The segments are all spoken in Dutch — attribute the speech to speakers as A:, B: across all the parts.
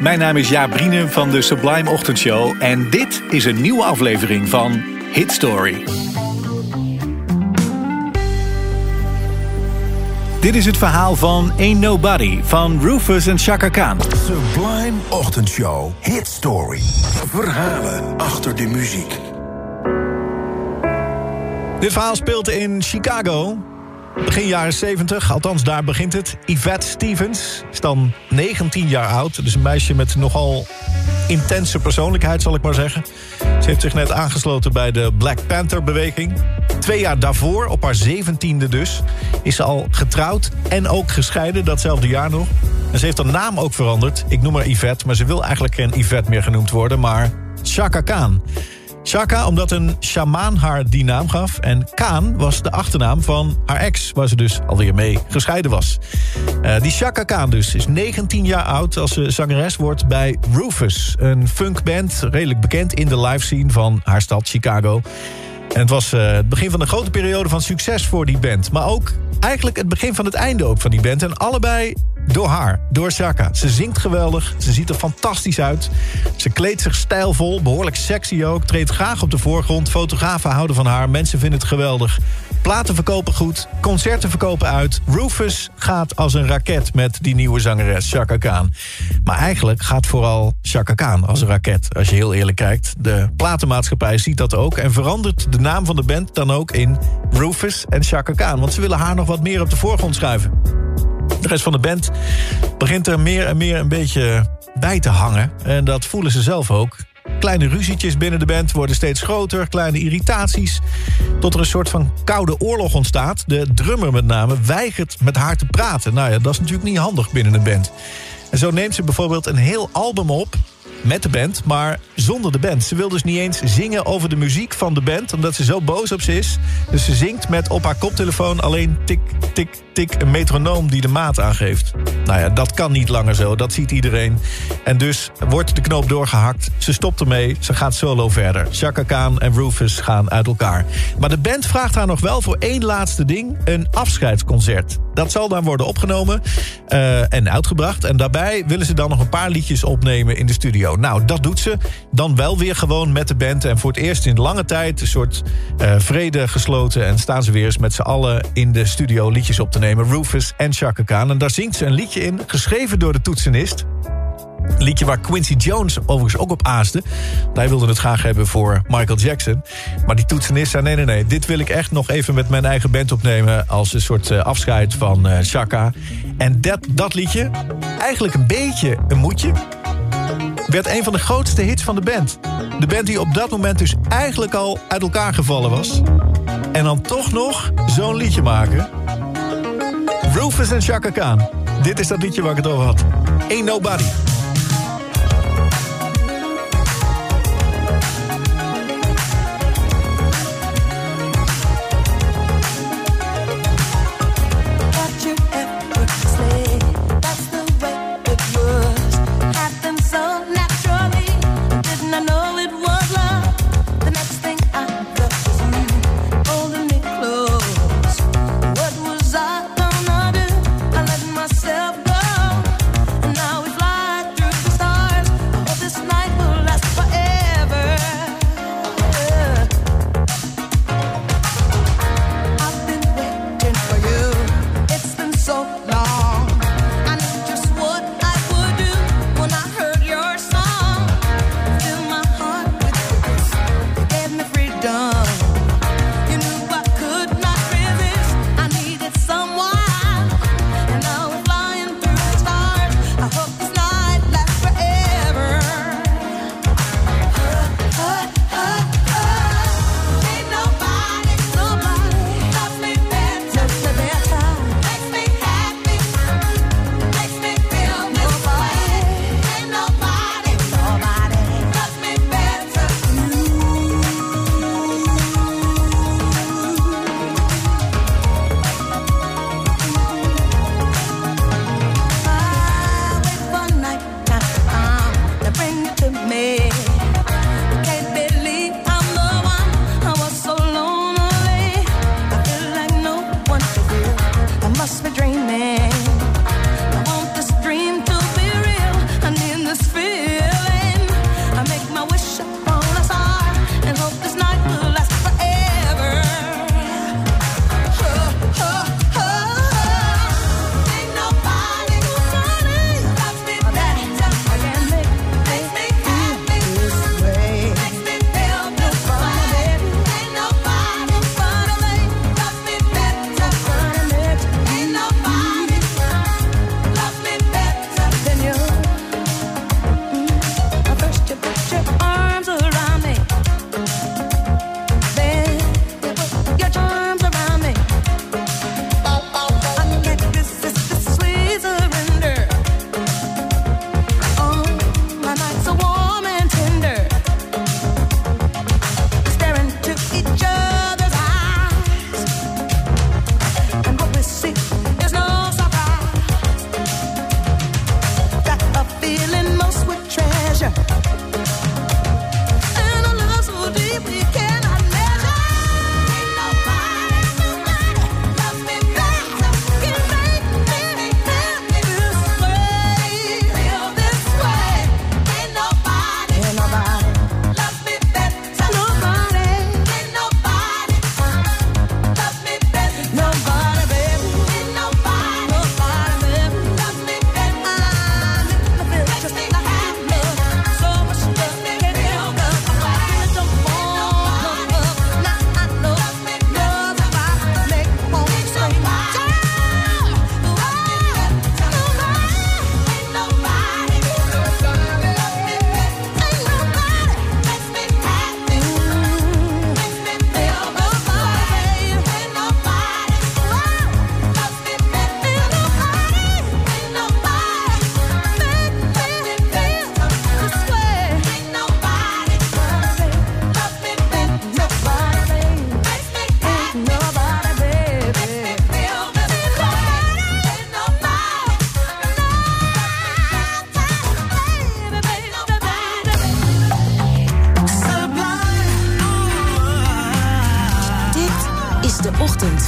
A: Mijn naam is Jaap Brienen van de Sublime Ochtendshow en dit is een nieuwe aflevering van Hit Story. Dit is het verhaal van Ain't Nobody van Rufus en Chaka Khan.
B: Sublime Ochtendshow. Hit Story. Verhalen achter de muziek.
A: Dit verhaal speelt in Chicago. Begin jaren 70, althans daar begint het. Yvette Stevens is dan 19 jaar oud. Dus een meisje met nogal intense persoonlijkheid, zal ik maar zeggen. Ze heeft zich net aangesloten bij de Black Panther-beweging. Twee jaar daarvoor, op haar 17e dus, is ze al getrouwd en ook gescheiden, datzelfde jaar nog. En ze heeft haar naam ook veranderd. Ik noem haar Yvette, maar ze wil eigenlijk geen Yvette meer genoemd worden, maar Chaka Khan. Chaka, omdat een shamaan haar die naam gaf. En Kaan was de achternaam van haar ex, waar ze dus alweer mee gescheiden was. Uh, die Chaka Kaan dus is 19 jaar oud als ze zangeres wordt bij Rufus. Een funkband, redelijk bekend in de live scene van haar stad Chicago. En het was uh, het begin van een grote periode van succes voor die band. Maar ook eigenlijk het begin van het einde ook van die band. En allebei door haar, door Chaka. Ze zingt geweldig, ze ziet er fantastisch uit. Ze kleedt zich stijlvol, behoorlijk sexy ook. Treedt graag op de voorgrond. Fotografen houden van haar, mensen vinden het geweldig. Platen verkopen goed, concerten verkopen uit. Rufus gaat als een raket met die nieuwe zangeres Chaka Khan. Maar eigenlijk gaat vooral Chaka Khan als een raket, als je heel eerlijk kijkt. De platenmaatschappij ziet dat ook en verandert de naam van de band dan ook in Rufus en Chaka Khan. Want ze willen haar nog wat meer op de voorgrond schuiven. De rest van de band begint er meer en meer een beetje bij te hangen. En dat voelen ze zelf ook. Kleine ruzietjes binnen de band worden steeds groter, kleine irritaties. Tot er een soort van koude oorlog ontstaat. De drummer met name weigert met haar te praten. Nou ja, dat is natuurlijk niet handig binnen een band. En zo neemt ze bijvoorbeeld een heel album op met de band, maar zonder de band. Ze wil dus niet eens zingen over de muziek van de band... omdat ze zo boos op ze is. Dus ze zingt met op haar koptelefoon alleen tik, tik, tik... een metronoom die de maat aangeeft. Nou ja, dat kan niet langer zo, dat ziet iedereen. En dus wordt de knoop doorgehakt. Ze stopt ermee, ze gaat solo verder. Chaka Khan en Rufus gaan uit elkaar. Maar de band vraagt haar nog wel voor één laatste ding... een afscheidsconcert. Dat zal dan worden opgenomen uh, en uitgebracht. En daarbij willen ze dan nog een paar liedjes opnemen in de studio. Nou, dat doet ze. Dan wel weer gewoon met de band. En voor het eerst in lange tijd een soort uh, vrede gesloten. En staan ze weer eens met z'n allen in de studio liedjes op te nemen. Rufus en Chaka Khan. En daar zingt ze een liedje in, geschreven door de toetsenist. Een liedje waar Quincy Jones overigens ook op aaste. Hij wilde het graag hebben voor Michael Jackson. Maar die toetsenist zei, nee, nee, nee... dit wil ik echt nog even met mijn eigen band opnemen... als een soort uh, afscheid van uh. En dat, dat liedje, eigenlijk een beetje een moedje... werd een van de grootste hits van de band. De band die op dat moment dus eigenlijk al uit elkaar gevallen was. En dan toch nog zo'n liedje maken. Rufus en Chaka Khan. Dit is dat liedje waar ik het over had. Ain't Nobody.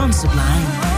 C: van Sublime.